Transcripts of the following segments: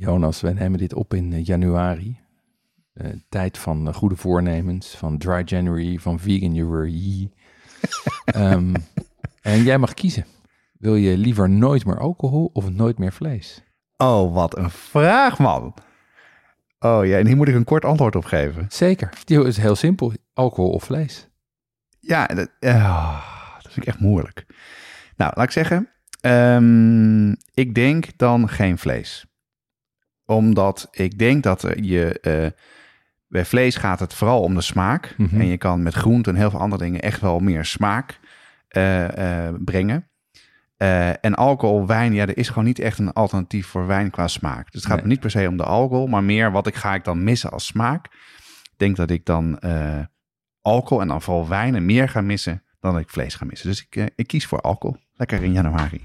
Jonas, wij nemen dit op in eh, januari. Eh, tijd van eh, goede voornemens, van dry January, van vegan January. Ehm, en jij mag kiezen. Wil je liever nooit meer alcohol of nooit meer vlees? Oh, wat een vraag, man. Oh ja, en hier moet ik een kort antwoord op geven. Zeker. Die is heel simpel. Alcohol of vlees. Ja, dat, dat vind ik echt moeilijk. Nou, laat ik zeggen, ehm, ik denk dan geen vlees. Omdat ik denk dat er je, eh, bij vlees gaat het vooral om de smaak. Mhm. En je kan met groenten en heel veel andere dingen echt wel meer smaak eh, eh, brengen. Eh, en alcohol, wijn, ja, er is gewoon niet echt een alternatief voor wijn qua smaak. Dus het gaat Nee. niet per se om de alcohol, maar meer wat ik ga ik dan missen als smaak. Ik denk dat ik dan eh, alcohol en dan vooral wijnen meer ga missen dan dat ik vlees ga missen. Dus ik, eh, ik kies voor alcohol. Lekker in januari.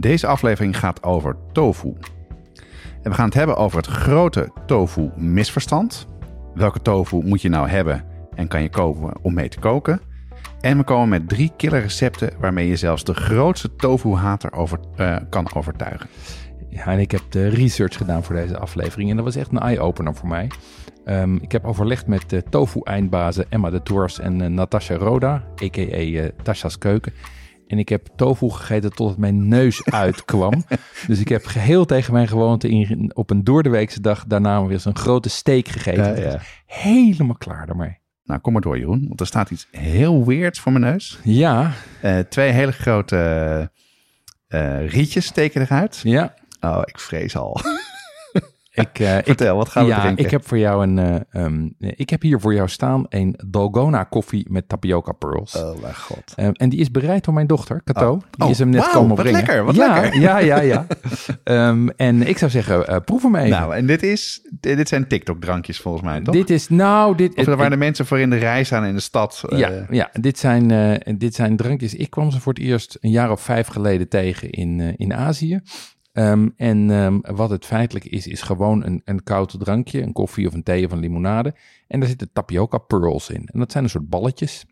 Deze aflevering gaat over tofu. En we gaan het hebben over het grote tofu misverstand. Welke tofu moet je nou hebben en kan je kopen om mee te koken? En we komen met drie killer recepten waarmee je zelfs de grootste tofu-hater over, eh, kan overtuigen. Ja, en ik heb de research gedaan voor deze aflevering. En dat was echt een eye-opener voor mij. Ehm, ik heb overlegd met de tofu-eindbazen Emma de Tours en eh, Natasha Roda, a.k.a. eh, Tasha's Keuken. En ik heb tofu gegeten tot het mijn neus uitkwam. dus ik heb geheel tegen mijn gewoonte in, op een doordeweekse dag daarna weer eens een grote steak gegeten. Helemaal klaar daarmee. Nou, kom maar door Jeroen, want er staat iets heel weirds voor mijn neus. Ja, Eh, twee hele grote eh, rietjes steken eruit. ja. Oh, ik vrees al. Ik, eh, ik, Vertel, wat gaan we ja, drinken? ik heb voor jou een. eh, ehm, ik heb hier voor jou staan een Dalgona koffie met tapioca pearls. Oh mijn god. Ehm, en die is bereid door mijn dochter, Cato. Oh. Die Oh, is hem net wauw, komen wat brengen. lekker, wat ja, lekker. Ja, ja, ja. Ehm, en ik zou zeggen, eh, proef hem even. Nou, en dit, is, dit zijn TikTok-drankjes volgens mij, toch? dit is, nou, dit... of waar de mensen voor in de rij staan in de stad. ja, ja dit, zijn, dit zijn drankjes. Ik kwam ze voor het eerst een jaar of vijf geleden tegen in, in Azië. Ehm, en ehm, wat het feitelijk is, is gewoon een, een koud drankje, een koffie of een thee of een limonade. En daar zitten tapioca pearls in. En dat zijn een soort balletjes.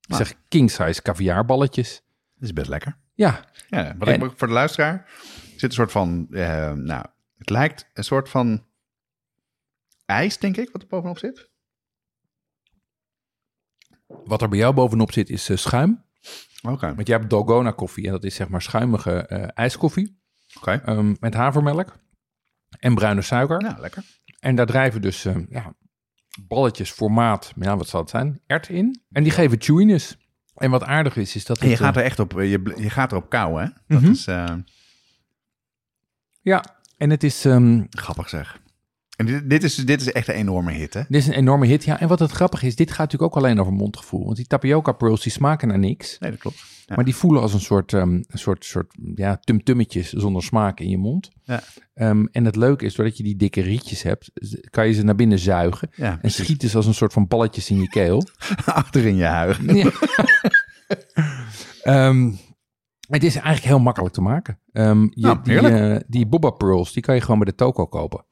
Ik Ah. zeg king size caviarballetjes. Dat is best lekker. Ja, Ja, wat En- ik voor de luisteraar er zit een soort van, eh, nou, het lijkt een soort van ijs, denk ik, wat er bovenop zit. wat er bij jou bovenop zit is eh, schuim. Oké. Want jij hebt Dalgona koffie en dat is zeg maar schuimige eh, ijskoffie Oké. ehm, met havermelk en bruine suiker. Nou, lekker. En daar drijven dus eh, ja, balletjes formaat, ja, wat zal het zijn, ert in. En die geven chewiness. En wat aardig is, is dat En je het, gaat eh, er echt op, eh, je, je gaat erop kauwen, hè? Dat Mhm. is eh, ja, en het is, ehm, grappig zeg. En dit, dit, is, dit is echt een enorme hit, hè? dit is een enorme hit. Ja, en wat het grappige is, dit gaat natuurlijk ook alleen over mondgevoel. Want die tapioca pearls, die smaken naar niks. Nee, dat klopt. Ja. Maar die voelen als een soort, ehm, een soort, soort ja, tumtummetjes zonder smaak in je mond. Ja. Ehm, en het leuke is, doordat je die dikke rietjes hebt, kan je ze naar binnen zuigen. Ja, En schieten ze als een soort van balletjes in je keel. achter in je huid. Ja. Ehm, het is eigenlijk heel makkelijk te maken. Je, Nou, die, eh, die Boba Pearls, die kan je gewoon bij de toko kopen.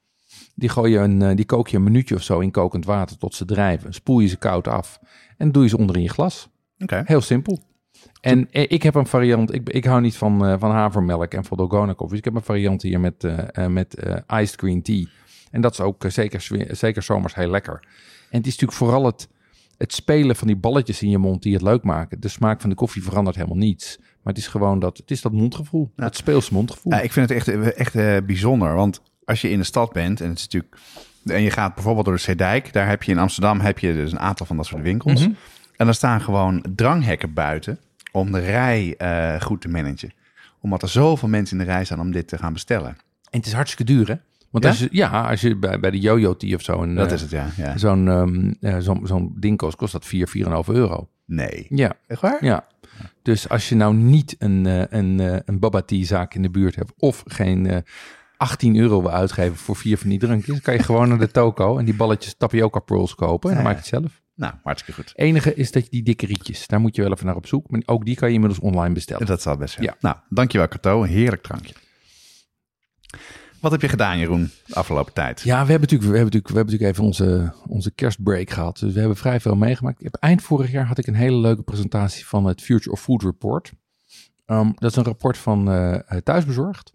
Die, gooi je een, eh, die kook je een minuutje of zo in kokend water tot ze drijven. Spoel je ze koud af en doe je ze onder in je glas. Heel simpel. En eh, ik heb een variant, ik, ik hou niet van, eh, van havermelk en van koffie. Dus ik heb een variant hier met, eh, met iced green tea. En dat is ook zeker, zeker zomers heel lekker. En het is natuurlijk vooral het, het spelen van die balletjes in je mond die het leuk maken. De smaak van de koffie verandert helemaal niets. Maar het is gewoon dat, het is dat mondgevoel. Ja. Het speels mondgevoel. Ja, ik vind het echt, echt bijzonder, want als je in de stad bent en het is natuurlijk en je gaat bijvoorbeeld door de Zeedijk, daar heb je in Amsterdam heb je dus een aantal van dat soort winkels. Mhm. En dan staan gewoon dranghekken buiten om de rij eh, goed te managen. Omdat er zoveel mensen in de rij staan om dit te gaan bestellen. En het is hartstikke duur, hè? Want Ja? als je, ja, als je bij, bij de Jojo Tea of zo... Een, Dat eh, is het, ja. ja. Zo'n zo'n zo'n ding kost, kost dat 4, 4,5 euro. Nee. Ja, Echt waar? ja. Dus als je nou niet een, een, een Baba Tea zaak in de buurt hebt... of geen eh 18 euro wil uitgeven voor vier van die drankjes... kan je gewoon naar de toko en die balletjes tapioca pearls kopen. En dan maak je het zelf. Nou, hartstikke goed. enige is dat je die dikke rietjes, daar moet je wel even naar op zoek. Maar ook die kan je inmiddels online bestellen. Dat zal best zijn. Ja. Nou, dankjewel Cato. Heerlijk drankje. Wat heb je gedaan, Jeroen, de afgelopen tijd? Ja, we hebben natuurlijk, we hebben natuurlijk, we hebben natuurlijk even onze, onze kerstbreak gehad. Dus we hebben vrij veel meegemaakt. Ik heb, eind vorig jaar had ik een hele leuke presentatie van het Future of Food Report. Ehm, dat is een rapport van eh, Thuisbezorgd.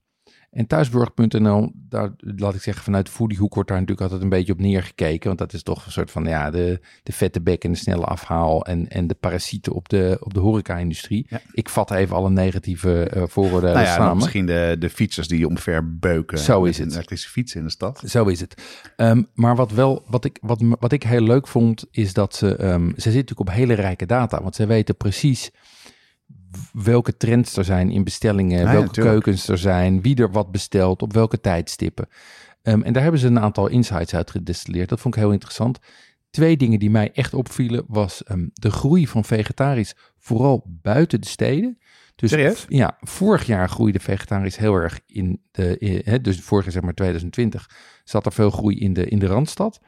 En thuisbezorgd.nl, daar laat ik zeggen, vanuit de foodiehoek wordt daar natuurlijk altijd een beetje op neergekeken. Want dat is toch een soort van ja, de, de vette bek en de snelle afhaal en, en de parasieten op de, op de horeca-industrie. Ja. Ik vat even alle negatieve eh, vooroordelen nou ja, samen. misschien de, de fietsers die omver beuken. Zo is het. Een elektrische fiets in de stad. Zo is het. Ehm, maar wat, wel, wat, ik, wat, wat ik heel leuk vond, is dat ze, ehm, ze zitten natuurlijk op hele rijke data. Want ze weten precies welke trends er zijn in bestellingen, ja, welke keukens er zijn, wie er wat bestelt, op welke tijdstippen. Ehm, en daar hebben ze een aantal insights uit gedestilleerd. Dat vond ik heel interessant. Twee dingen die mij echt opvielen was ehm, de groei van vegetarisch, vooral buiten de steden. Dus Serieus? ja, vorig jaar groeide vegetarisch heel erg in de, hè, dus vorig jaar zeg maar 2020, zat er veel groei in de, in de Randstad.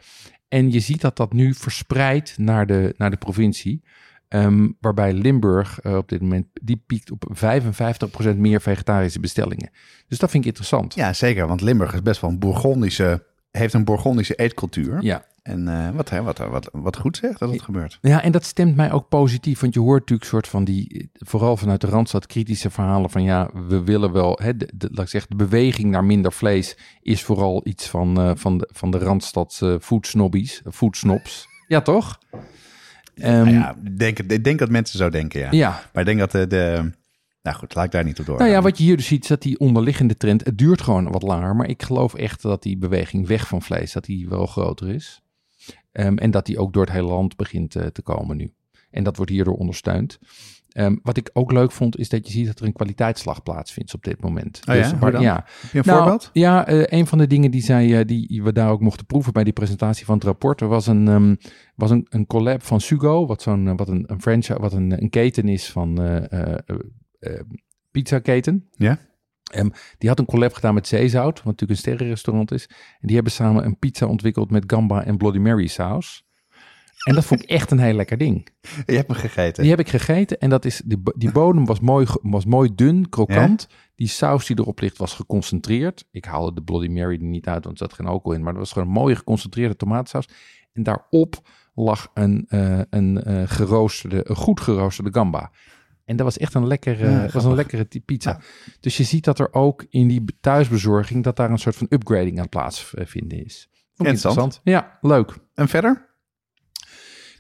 En je ziet dat dat nu verspreidt naar de, naar de provincie. Ehm, waarbij Limburg eh, op dit moment, die piekt op 55% meer vegetarische bestellingen. Dus dat vind ik interessant. Ja, zeker. Want Limburg is best wel een Bourgondische, heeft een Bourgondische eetcultuur. Ja. En eh, wat, hè, wat, wat, wat goed zegt dat het gebeurt. Ja, en dat stemt mij ook positief. Want je hoort natuurlijk soort van die, vooral vanuit de Randstad, kritische verhalen van ja, we willen wel, hè, de, de- laat ik zeggen, de beweging naar minder vlees is vooral iets van, eh, van, de, van de Randstad eh foodsnobbies, foodsnobs. Ja, toch? Ehm, Nou ja, ik denk, ik denk dat mensen zo denken, ja. ja. Maar ik denk dat de, de... Nou goed, laat ik daar niet op door. Nou ja, wat je hier dus ziet, is dat die onderliggende trend, het duurt gewoon wat langer, maar ik geloof echt dat die beweging weg van vlees, dat die wel groter is. Ehm, en dat die ook door het hele land begint eh, te komen nu. En dat wordt hierdoor ondersteund. Ehm, wat ik ook leuk vond, is dat je ziet dat er een kwaliteitsslag plaatsvindt op dit moment. Oh ja? Dan? ja. Heb je een Nou, voorbeeld? Ja, eh, een van de dingen die, zij, eh, die we daar ook mochten proeven bij die presentatie van het rapport, er was een, ehm, was een, een collab van Sugo, wat, zo'n, eh, wat een, een franchise, wat een, een keten is van eh, pizzaketen. Ja? Ehm, die had een collab gedaan met Zeezout, wat natuurlijk een sterrenrestaurant is. En die hebben samen een pizza ontwikkeld met gamba en Bloody Mary saus. En dat vond ik echt een heel lekker ding. Je hebt hem gegeten. Die heb ik gegeten en dat is, die, die bodem was mooi, was mooi dun, krokant. Die saus die erop ligt was geconcentreerd. Ik haalde de Bloody Mary er niet uit, want er zat geen alcohol in. Maar dat was gewoon een mooie geconcentreerde tomatensaus. En daarop lag een, eh, een, eh, geroosterde, een goed geroosterde gamba. En dat was echt een lekkere, Ja, was een lekkere pizza. Dus je ziet dat er ook in die thuisbezorging, dat daar een soort van upgrading aan plaatsvinden is. Interessant. Ja, leuk. En verder?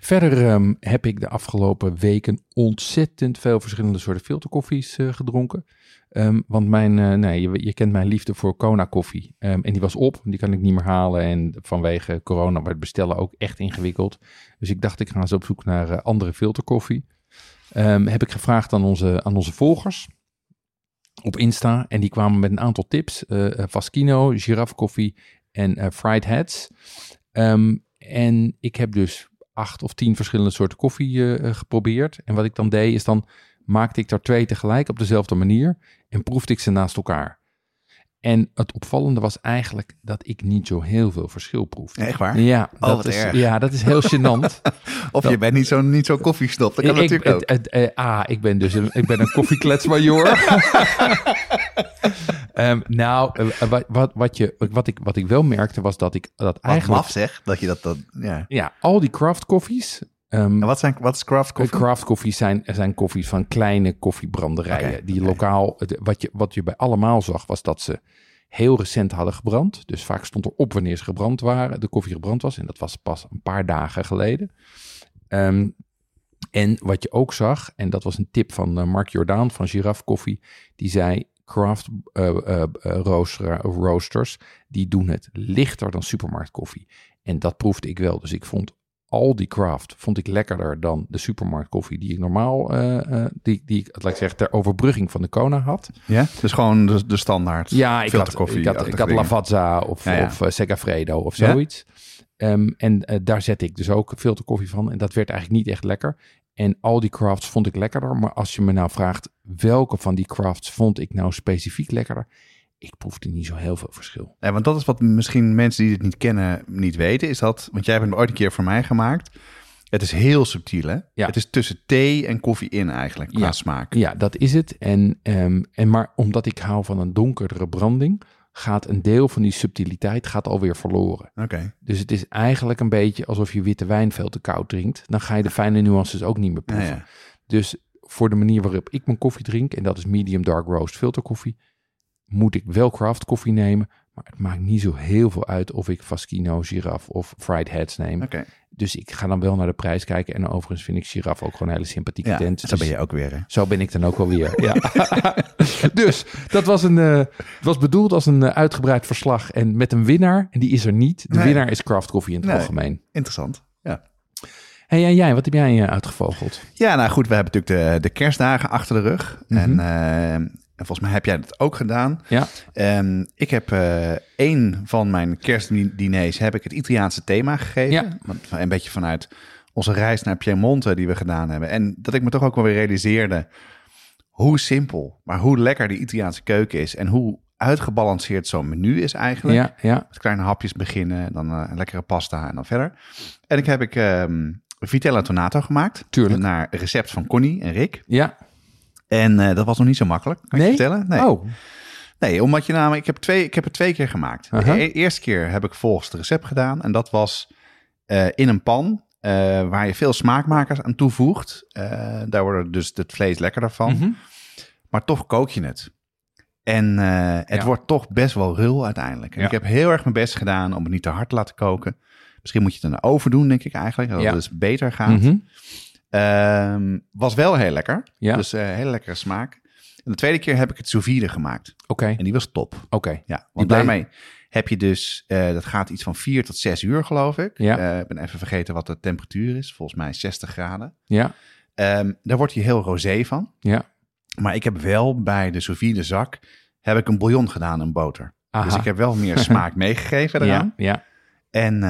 Verder ehm, heb ik de afgelopen weken ontzettend veel verschillende soorten filterkoffies eh, gedronken. Ehm, want mijn, eh, nee, je, kent mijn liefde voor Kona koffie. Ehm, en die was op, die kan ik niet meer halen. En vanwege corona werd bestellen ook echt ingewikkeld. Dus ik dacht, ik ga eens op zoek naar eh, andere filterkoffie. Heb ik gevraagd aan onze, aan onze volgers op Insta. En die kwamen met een aantal tips. Faskino, giraffe koffie en fried heads. En ik heb dus acht of tien verschillende soorten koffie eh, eh, geprobeerd. En wat ik dan deed, is dan maakte ik er twee tegelijk op dezelfde manier en proefde ik ze naast elkaar. En het opvallende was eigenlijk dat ik niet zo heel veel verschil proefde. Echt waar? Ja, Oh, dat is, erg. ja, dat is heel gênant. Of je bent niet zo'n niet zo koffiestop. Dat kan ik, natuurlijk ook. het- het- eh, ah, ik ben dus een, ik ben een koffiekletsmajor. Ehm, nou, eh, wat, wat, wat, je, wat, ik, wat ik wel merkte was dat ik dat Wat eigenlijk... maf zeg, dat je dat... dat ja. Ja, al die craft koffies... ehm, En wat, zijn, wat is craft Koffie? Craft koffies zijn, zijn koffies van kleine koffiebranderijen. Die lokaal, wat je, wat je bij allemaal zag, was dat ze heel recent hadden gebrand. Dus vaak stond er op wanneer ze gebrand waren, de koffie gebrand was. En dat was pas een paar dagen geleden. Ehm, en wat je ook zag, en dat was een tip van eh, Mark Jordaan van Giraffe Koffie, die zei craft eh, eh, eh, rooster- roasters, die doen het lichter dan supermarktkoffie. En dat proefde ik wel. Dus ik vond Aldi Craft vond ik lekkerder dan de supermarktkoffie die ik normaal, die, die ik, laat ik zeggen, ter overbrugging van de Kona had. Ja, dus gewoon de, de standaard Ja, ik had, ik had, ik had. Lavazza of, Ja, ja. of Segafredo of Ja? zoiets. Ehm, en daar zette ik dus ook filterkoffie van. En dat werd eigenlijk niet echt lekker. En al die crafts vond ik lekkerder. Maar als je me nou vraagt, welke van die crafts vond ik nou specifiek lekkerder? Ik proefde niet zo heel veel verschil. Ja, want dat is wat misschien mensen die het niet kennen niet weten. Is dat, want jij hebt hem ooit een keer voor mij gemaakt. Het is heel subtiel, hè? Ja. Het is tussen thee en koffie in eigenlijk, qua Ja. smaak. Ja, dat is het. En, ehm, en maar omdat ik hou van een donkerdere branding, gaat een deel van die subtiliteit gaat alweer verloren. Oké. Dus het is eigenlijk een beetje alsof je witte wijn veel te koud drinkt. Dan ga je de fijne nuances ook niet meer Ja, proeven. ja. Dus voor de manier waarop ik mijn koffie drink, en dat is medium dark roast filterkoffie, moet ik wel craft koffie nemen. Maar het maakt niet zo heel veel uit of ik Faschino, Giraffe of Fried Heads neem. Dus ik ga dan wel naar de prijs kijken. En overigens vind ik Giraffe ook gewoon een hele sympathieke Ja, tent. zo Dus ben je ook weer, hè? zo ben ik dan ook wel weer. Ja. dus dat was, een, het was bedoeld als een eh, uitgebreid verslag. En met een winnaar, en die is er niet. De Nee. winnaar is craft koffie in het Nee. algemeen. Interessant. Ja. Hey, en jij, wat heb jij eh, uitgevogeld? Ja, nou goed, we hebben natuurlijk de, de kerstdagen achter de rug. Mhm. En, eh, en volgens mij heb jij dat ook gedaan. Ja. Ehm, ik heb eh één van mijn kerstdiners heb ik het Italiaanse thema gegeven. Ja. Want Een beetje vanuit onze reis naar Piemonte die we gedaan hebben. En dat ik me toch ook wel weer realiseerde hoe simpel, maar hoe lekker de Italiaanse keuken is. En hoe uitgebalanceerd zo'n menu is eigenlijk. Ja, ja. Met kleine hapjes beginnen, dan een lekkere pasta en dan verder. En ik heb ik ehm Vitella Tonato gemaakt. Tuurlijk. Naar recept van Connie en Rick. Ja. En eh, dat was nog niet zo makkelijk, kan Nee? je vertellen. Nee. Oh, Nee, omdat je namelijk, ik heb, twee, ik heb het twee keer gemaakt. De e- eerste keer heb ik volgens het recept gedaan. En dat was eh, in een pan eh, waar je veel smaakmakers aan toevoegt. Daar wordt dus het vlees lekkerder van. Mhm. Maar toch kook je het. En het Ja. wordt toch best wel rul uiteindelijk. En Ja. ik heb heel erg mijn best gedaan om het niet te hard te laten koken. Misschien moet je het in de oven doen, denk ik eigenlijk. Dat Ja. het dus beter gaat. Mhm. Ehm, was wel heel lekker. Ja. Dus eh hele lekkere smaak. En de tweede keer heb ik het sous vide gemaakt. Oké, En die was top. oké. Ja, want daarmee heb je dus, eh, dat gaat iets van vier tot zes uur, geloof ik. Ja. Eh, ik ben even vergeten wat de temperatuur is. Volgens mij 60 graden. Ja, Ehm, daar wordt je heel rosé van. ja. Maar ik heb wel bij de sous vide zak heb ik een bouillon gedaan en boter. Aha. Dus ik heb wel meer smaak meegegeven eraan. Ja, ja. En,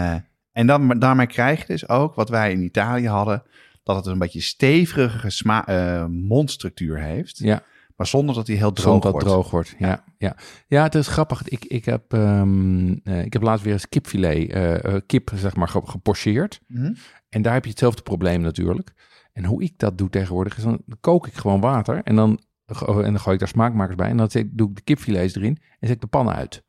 en dan, daarmee krijg je dus ook wat wij in Italië hadden. Dat het een beetje stevige eh, mondstructuur heeft. ja. Maar zonder dat hij heel droog Zonder dat wordt. droog wordt. Ja, ja. ja, het is grappig. Ik, ik, heb, ehm, eh, ik heb laatst weer eens kipfilet, eh, kip zeg maar, ge- gepocheerd. Mhm. En daar heb je hetzelfde probleem natuurlijk. En hoe ik dat doe tegenwoordig is dan kook ik gewoon water en dan, en dan gooi ik daar smaakmakers bij. En dan doe ik de kipfilets erin en zet ik de pan uit.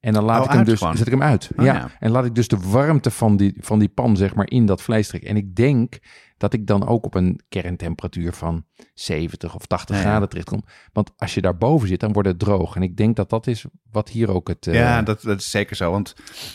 En dan laat Oh, ik hem dus gewoon? zet ik hem uit. Oh, ja. ja. En laat ik dus de warmte van die, van die pan zeg maar in dat vlees trekken. En ik denk dat ik dan ook op een kerntemperatuur van 70 of 80 Ja, ja. graden terechtkom. Want als je daarboven zit, dan wordt het droog. En ik denk dat dat is wat hier ook het... eh, Ja, dat, dat is zeker zo. Want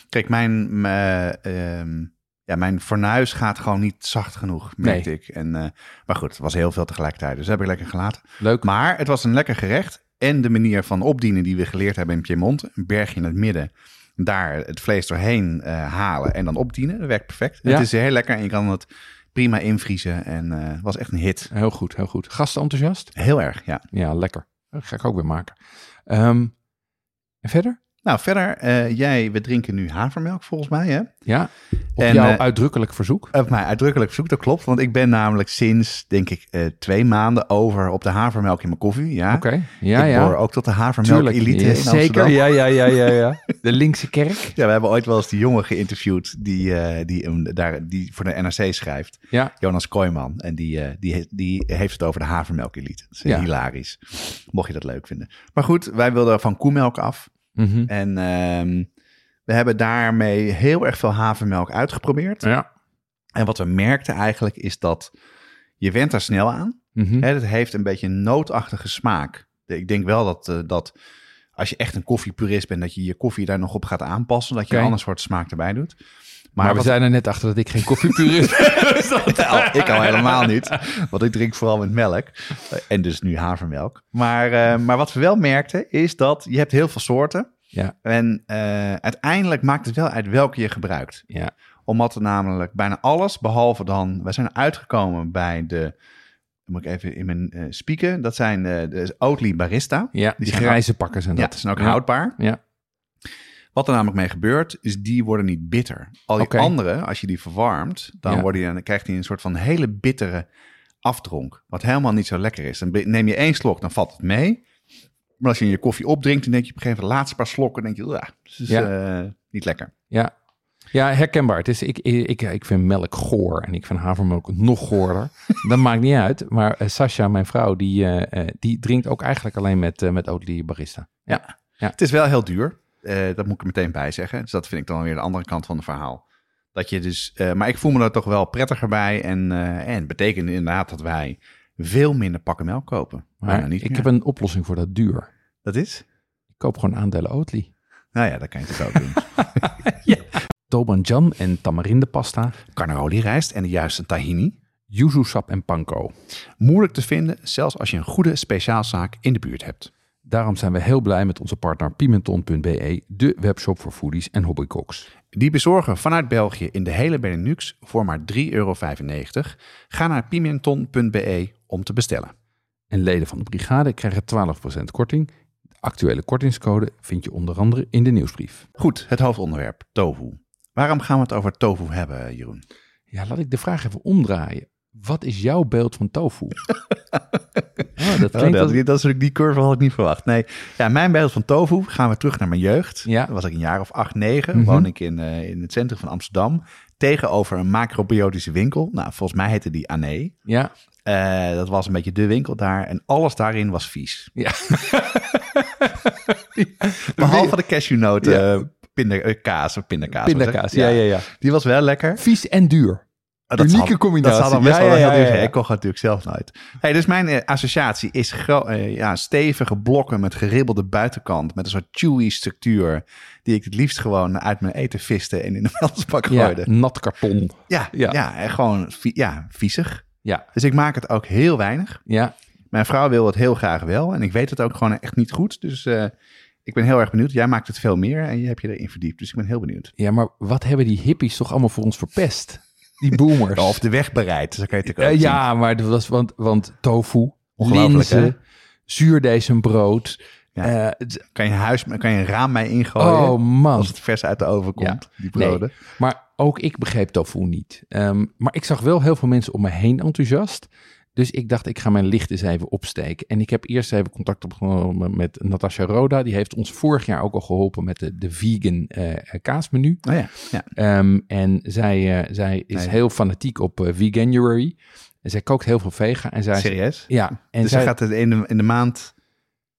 kijk, mijn, mijn, ehm, ja, mijn fornuis gaat gewoon niet zacht genoeg, merkte ik. En, eh, maar goed, het was heel veel tegelijkertijd. Dus dat heb ik lekker gelaten. leuk. Maar het was een lekker gerecht. En de manier van opdienen die we geleerd hebben in Piemonte. Een bergje in het midden. Daar het vlees doorheen eh, halen en dan opdienen. Dat werkt perfect. Ja. Het is heel lekker en je kan het prima invriezen. En het was echt een hit. Heel goed, heel goed. Gasten enthousiast? Heel erg, ja. Ja, lekker. Dat ga ik ook weer maken. Ehm, en verder? Nou, verder, eh, jij, we drinken nu havermelk volgens mij, hè? Ja, op En, jouw eh, uitdrukkelijk verzoek. Op mij uitdrukkelijk verzoek, dat klopt. Want ik ben namelijk sinds, denk ik, eh, twee maanden over op de havermelk in mijn koffie. Ja, Oké, ja, ik ja. ook tot de havermelk elite Ja, in zeker. Ja, ja, ja, ja, ja. De linkse kerk. Ja, we hebben ooit wel eens die jongen geïnterviewd die, die, daar, die voor de NRC schrijft. Ja, Jonas Kooijman. En die, die, die heeft het over de havermelk elite. Dat is Ja. hilarisch. Mocht je dat leuk vinden. Maar goed, wij wilden van koemelk af. Mhm. En ehm, we hebben daarmee heel erg veel havermelk uitgeprobeerd. ja. En wat we merkten eigenlijk is dat je went daar snel aan. Hè, het heeft een beetje een nootachtige smaak. Ik denk wel dat, eh, dat als je echt een koffiepurist bent, dat je je koffie daar nog op gaat aanpassen. Dat je een ander soort smaak erbij doet. Maar, we wat- zijn er net achter dat ik geen koffiepurist ben. Nou, ik al helemaal niet. Want ik drink vooral met melk. En dus nu havermelk. Maar, eh, maar wat we wel merkten is dat je hebt heel veel soorten. Ja, En eh, uiteindelijk maakt het wel uit welke je gebruikt. ja. Omdat er namelijk bijna alles, behalve dan... We zijn uitgekomen bij de... dan Moet ik even in mijn eh spieken. Dat zijn eh, de Oatly Barista. Ja, die grijze pakken zijn Ja, dat. die zijn ook ja. houdbaar. Ja. Wat er namelijk mee gebeurt, is die worden niet bitter. Al die andere, als je die verwarmt, dan, Ja. worden die, dan krijgt hij een soort van hele bittere afdronk. Wat helemaal niet zo lekker is. Dan neem je één slok, dan valt het mee. Maar als je je koffie opdrinkt, dan denk je op een gegeven moment de laatste paar slokken, denk je, ja, dat is Ja. eh, niet lekker. Ja. Ja, herkenbaar. Het is, ik, ik, ik vind melk goor en ik vind havermelk nog goorder. dat maakt niet uit. Maar eh, Sascha, mijn vrouw, die, eh, die drinkt ook eigenlijk alleen met, met Oatly Barista. Ja. Het is wel heel duur. Eh, dat moet ik er meteen bij zeggen. Dus dat vind ik dan weer de andere kant van het verhaal. Dat je dus, eh, maar ik voel me er toch wel prettiger bij. En, eh, en betekent inderdaad dat wij veel minder pakken melk kopen. Maar Bijna niet ik meer. heb een oplossing voor dat duur. Dat is? Ik koop gewoon aandelen Oatly. Nou ja, dat kan je natuurlijk ook doen. Tobanjam en tamarindepasta, Carnaroli rijst en de juiste tahini. yuzu sap en panko. Moeilijk te vinden, zelfs als je een goede speciaalzaak in de buurt hebt. Daarom zijn we heel blij met onze partner Pimenton.be, de webshop voor foodies en hobbycooks. Die bezorgen vanuit België in de hele Benelux voor maar 3,95 euro. Ga naar pimenton.be om te bestellen. En leden van de brigade krijgen 12% korting. De actuele kortingscode vind je onder andere in de nieuwsbrief. Goed, het hoofdonderwerp, tofu. Waarom gaan we het over tofu hebben, Jeroen? Ja, laat ik de vraag even omdraaien. Wat is jouw beeld van tofu? oh, dat Oh, klinkt dat, als... dat is die curve had ik niet verwacht. Nee, ja, mijn beeld van tofu gaan we terug naar mijn jeugd. Ja. Dan was ik een jaar of acht, negen. Mhm. Woon ik in, eh, in het centrum van Amsterdam. Tegenover een macrobiotische winkel. Nou, volgens mij heette die Anne. Ja, Eh, dat was een beetje de winkel daar. En alles daarin was vies. ja. Behalve de cashewnoten, Ja. eh, pinda, eh, kaas of pindakaas. pindakaas. Ja, ja, ja. Die was wel lekker. Vies en duur. Dat Unieke zal- combinatie. Dat zal dan best Ja, wel ja, heel ja, duur ja, zijn. ja. Ik kocht het natuurlijk zelf nooit. Hey, dus mijn eh, associatie is eh, ja, stevige blokken met geribbelde buitenkant. Met een soort chewy structuur. Die ik het liefst gewoon uit mijn eten viste en in de vuilnisbak Ja, gooide. nat karton. Ja, Ja. ja. en gewoon ja, viezig. Ja, Dus ik maak het ook heel weinig. ja. Mijn vrouw wil het heel graag wel. En ik weet het ook gewoon echt niet goed. Dus eh, ik ben heel erg benieuwd. Jij maakt het veel meer en je hebt je erin verdiept. Dus ik ben heel benieuwd. Ja, maar wat hebben die hippies toch allemaal voor ons verpest? Die boomers. Of de weg bereid. Dan kan je ook Eh, zien. ja, maar dat was, want, want tofu, linzen, zuurdesembrood. Ja. het- Kan je, huis, kan je een raam mee ingooien. oh man. Als het vers uit de oven komt, die Nee, broden. maar ook ik begreep tofu niet. Ehm, maar ik zag wel heel veel mensen om me heen enthousiast. Dus ik dacht, ik ga mijn licht eens even opsteken. En ik heb eerst even contact opgenomen met Natasha Roda. Die heeft ons vorig jaar ook al geholpen met de, de vegan eh, kaasmenu. Oh ja, ja. Ehm, en zij, eh, zij is Nee. heel fanatiek op eh, Veganuary. En zij kookt heel veel vega. En zij, serieus? ja, en dus zij, ze gaat het in de, in de maand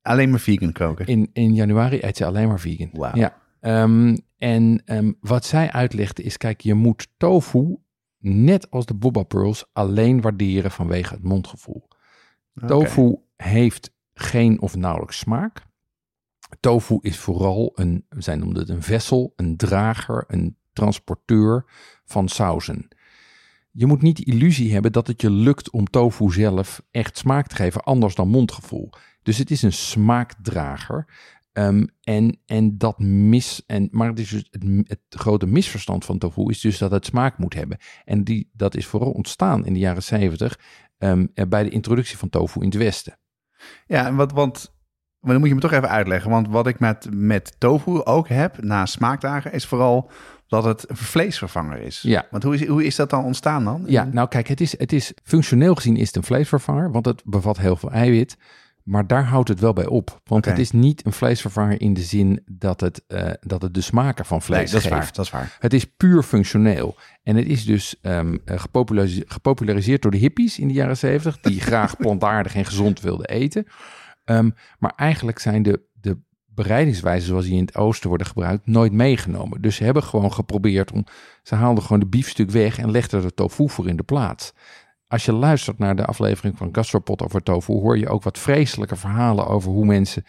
alleen maar vegan koken. in, in januari eet ze alleen maar vegan. Wauw. Ja. Ehm, en ehm, wat zij uitlegde is, kijk, je moet tofu, net als de boba pearls, alleen waarderen vanwege het mondgevoel. Tofu heeft geen of nauwelijks smaak. Tofu is vooral een, zij noemden het een vessel, een drager, een transporteur van sauzen. Je moet niet de illusie hebben dat het je lukt om tofu zelf echt smaak te geven, anders dan mondgevoel. Dus het is een smaakdrager. Ehm, en, en dat mis. En, maar het, is dus het, het grote misverstand van tofu is dus dat het smaak moet hebben. En die, dat is vooral ontstaan in de jaren 70 ehm, eh, bij de introductie van tofu in het Westen. Ja, want, want maar dan moet je me toch even uitleggen. Want wat ik met, met tofu ook heb, na smaakdagen, is vooral dat het een vleesvervanger is. Ja. Want hoe is, hoe is dat dan ontstaan dan? Ja, nou kijk, het is, het is functioneel gezien is het een vleesvervanger, want het bevat heel veel eiwit. Maar daar houdt het wel bij op. Want het is niet een vleesvervanger in de zin dat het, eh, dat het de smaken van Nee, vlees dat is geeft. waar. Dat is waar. Het is puur functioneel. En het is dus gepopulariseerd, gepopulariseerd door de hippies in de jaren zeventig, die graag plantaardig en gezond wilden eten. Ehm, maar eigenlijk zijn de, de bereidingswijzen zoals die in het oosten worden gebruikt nooit meegenomen. Dus ze hebben gewoon geprobeerd om, ze haalden gewoon de biefstuk weg en legden er tofu voor in de plaats. Als je luistert naar de aflevering van Gastropod over tofu, hoor je ook wat vreselijke verhalen over hoe mensen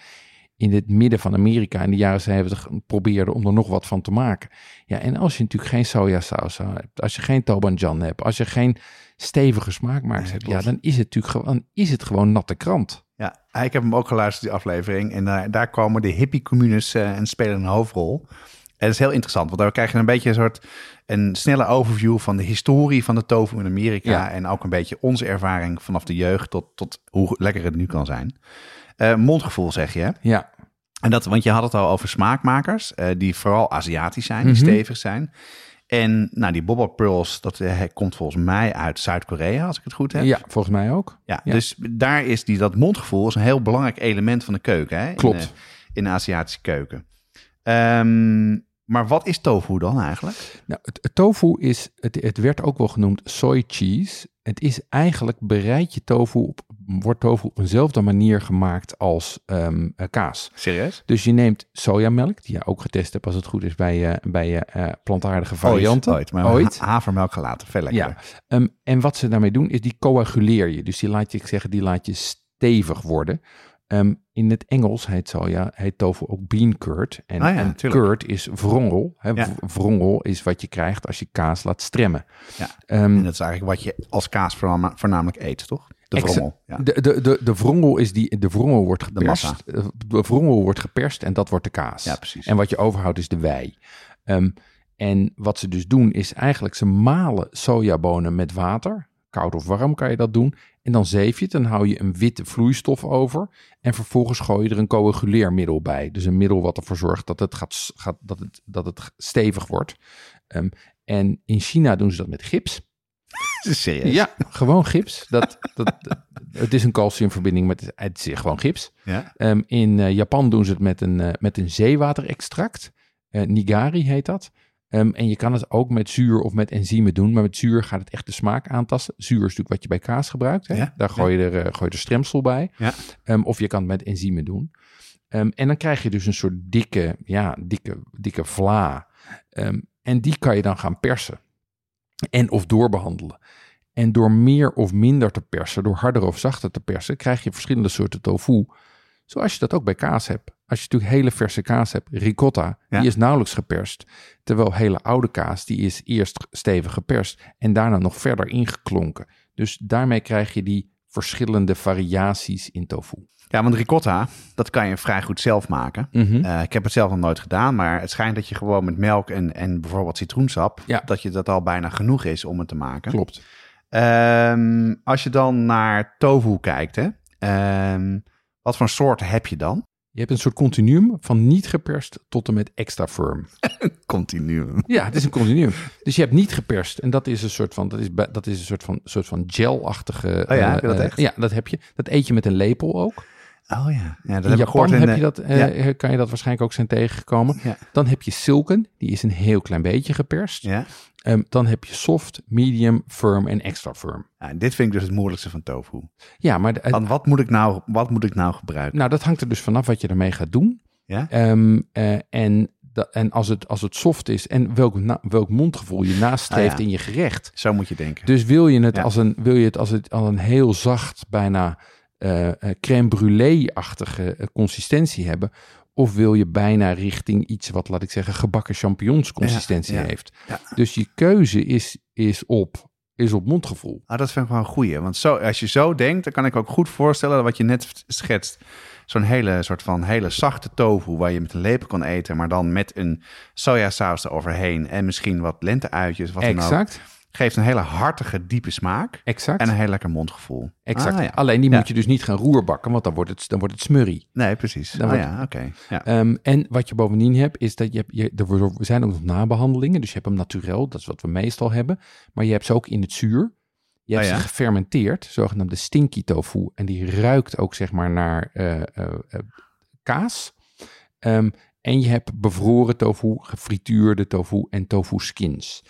in het midden van Amerika in de jaren 70 probeerden om er nog wat van te maken. Ja, en als je natuurlijk geen sojasaus hebt, als je geen tobanjan hebt, als je geen stevige smaakmakers hebt, ja, dan is het natuurlijk gewoon, is het gewoon natte krant. Ja, ik heb hem ook geluisterd, die aflevering. En daar daar komen de hippie-communes eh, en spelen een hoofdrol. Het is heel interessant, want dan krijg je een beetje een soort een snelle overview van de historie van de tofu in Amerika. Ja. En ook een beetje onze ervaring vanaf de jeugd tot, tot hoe lekker het nu kan zijn. Eh, mondgevoel zeg je, hè? Ja, En dat, want je had het al over smaakmakers, eh, die vooral Aziatisch zijn, die Mhm. stevig zijn. En nou, die Boba Pearls, dat eh, komt volgens mij uit Zuid-Korea, als ik het goed heb. ja, volgens mij ook. Ja, Ja. dus daar is die, dat mondgevoel is een heel belangrijk element van de keuken. Hè? Klopt. In in de Aziatische keuken. Ehm, maar wat is tofu dan eigenlijk? Nou, het, het tofu is, het, het werd ook wel genoemd soy cheese. Het is eigenlijk bereid je tofu op, wordt tofu op eenzelfde manier gemaakt als ehm, eh, kaas. Serieus? Dus je neemt sojamelk, die je ook getest hebt als het goed is bij, eh, bij eh, plantaardige varianten. Ooit, maar Ooit. ha- havermelk gelaten. Veel lekkerder. Ja, Ehm, en wat ze daarmee doen is die coaguleer je. Dus die laat je, ik zeg, die laat je stevig worden. Ehm, in het Engels heet soja, heet tofu ook bean curd. En, Ah ja, en tuurlijk. curd is wrongel. Hè. Ja. Wrongel is wat je krijgt als je kaas laat stremmen. Ja. Ehm, En dat is eigenlijk wat je als kaas voornam- voornamelijk eet, toch? De vrommel. Ja. de, de, de, de wrongel is die, de wrongel wordt geperst. massa. Eh, De wrongel wordt geperst en dat wordt de kaas. ja, precies. En wat je overhoudt is de wei. Ehm, en wat ze dus doen is eigenlijk ze malen sojabonen met water. Koud of warm kan je dat doen. En dan zeef je het. Dan hou je een witte vloeistof over. En vervolgens gooi je er een coaguleermiddel bij. Dus een middel wat ervoor zorgt dat het, gaat, gaat, dat het, dat het stevig wordt. Ehm, en in China doen ze dat met gips. Serieus? Ja, gewoon gips. Dat, dat, dat- het is een calciumverbinding met het is gewoon gips. Ja? Ehm, in eh, Japan doen ze het met een, eh, met een zeewaterextract. Eh, nigari heet dat. Ehm, en je kan het ook met zuur of met enzymen doen. Maar met zuur gaat het echt de smaak aantasten. Zuur is natuurlijk wat je bij kaas gebruikt. Hè? Ja, Daar gooi je, er, eh, gooi je er stremsel bij. Ja. Ehm, of je kan het met enzymen doen. Ehm, en dan krijg je dus een soort dikke, ja, dikke, dikke vla. En die kan je dan gaan persen. En of doorbehandelen. En door meer of minder te persen, door harder of zachter te persen, krijg je verschillende soorten tofu. Zoals je dat ook bij kaas hebt. Als je natuurlijk hele verse kaas hebt, ricotta, Ja. die is nauwelijks geperst. Terwijl hele oude kaas, die is eerst stevig geperst en daarna nog verder ingeklonken. Dus daarmee krijg je die verschillende variaties in tofu. ja, want ricotta, dat kan je vrij goed zelf maken. Mhm. Eh, ik heb het zelf nog nooit gedaan, maar het schijnt dat je gewoon met melk en, en bijvoorbeeld citroensap, Ja. dat je dat al bijna genoeg is om het te maken. Klopt. Ehm, als je dan naar tofu kijkt, hè, ehm, wat voor soort heb je dan? Je hebt een soort continuum van niet geperst tot en met extra firm. Continuum. Ja, het is een continuum. Dus je hebt niet geperst. En dat is een soort van, dat is, dat is een soort van, soort van gel-achtige. Oh ja, heb je dat eh, echt? ja, dat heb je. Dat eet je met een lepel ook. Oh ja, ja dat In heb Japan in heb de- je dat, eh, kan je dat waarschijnlijk ook zijn tegengekomen. Ja. Dan heb je silken, die is een heel klein beetje geperst. Ja. Ehm, dan heb je soft, medium, firm en extra firm. Ja, dit vind ik dus het moeilijkste van tofu. Ja, maar de- Want wat moet ik nou, wat moet ik nou gebruiken? nou, dat hangt er dus vanaf wat je ermee gaat doen. Ja? Ehm, eh, en en als, het, als het soft is en welk, na- welk mondgevoel je nastreeft Ah, ja. in je gerecht. Zo moet je denken. Dus wil je het, Ja. als, een, wil je het als, het, als een heel zacht, bijna eh, eh, crème brûlée-achtige eh, consistentie hebben? Of wil je bijna richting iets wat, laat ik zeggen, gebakken champignons consistentie Ja, ja, heeft? ja. Dus je keuze is, is, op, is op mondgevoel. Ah, dat vind ik wel een goeie. Want zo, als je zo denkt, dan kan ik ook goed voorstellen wat je net schetst. Zo'n hele soort van hele zachte tofu waar je met een lepel kan eten, maar dan met een sojasaus eroverheen en misschien wat lenteuitjes. Wat dan ook. Geeft een hele hartige, diepe smaak exact. en een heel lekker mondgevoel. exact. Ah, ja. Alleen die Ja. moet je dus niet gaan roerbakken, want dan wordt het, dan wordt het smurrie. Nee, precies. Dan Ah, wordt- ja, oké. Ja. Ehm, en wat je bovendien hebt, is dat je, hebt- je er zijn ook nog nabehandelingen. Dus je hebt hem naturel, dat is wat we meestal hebben. Maar je hebt ze ook in het zuur. Je hebt Oh ja? ze gefermenteerd, zogenaamde stinky tofu. En die ruikt ook zeg maar naar eh, eh, eh, kaas. Ehm, en je hebt bevroren tofu, gefrituurde tofu en tofu skins.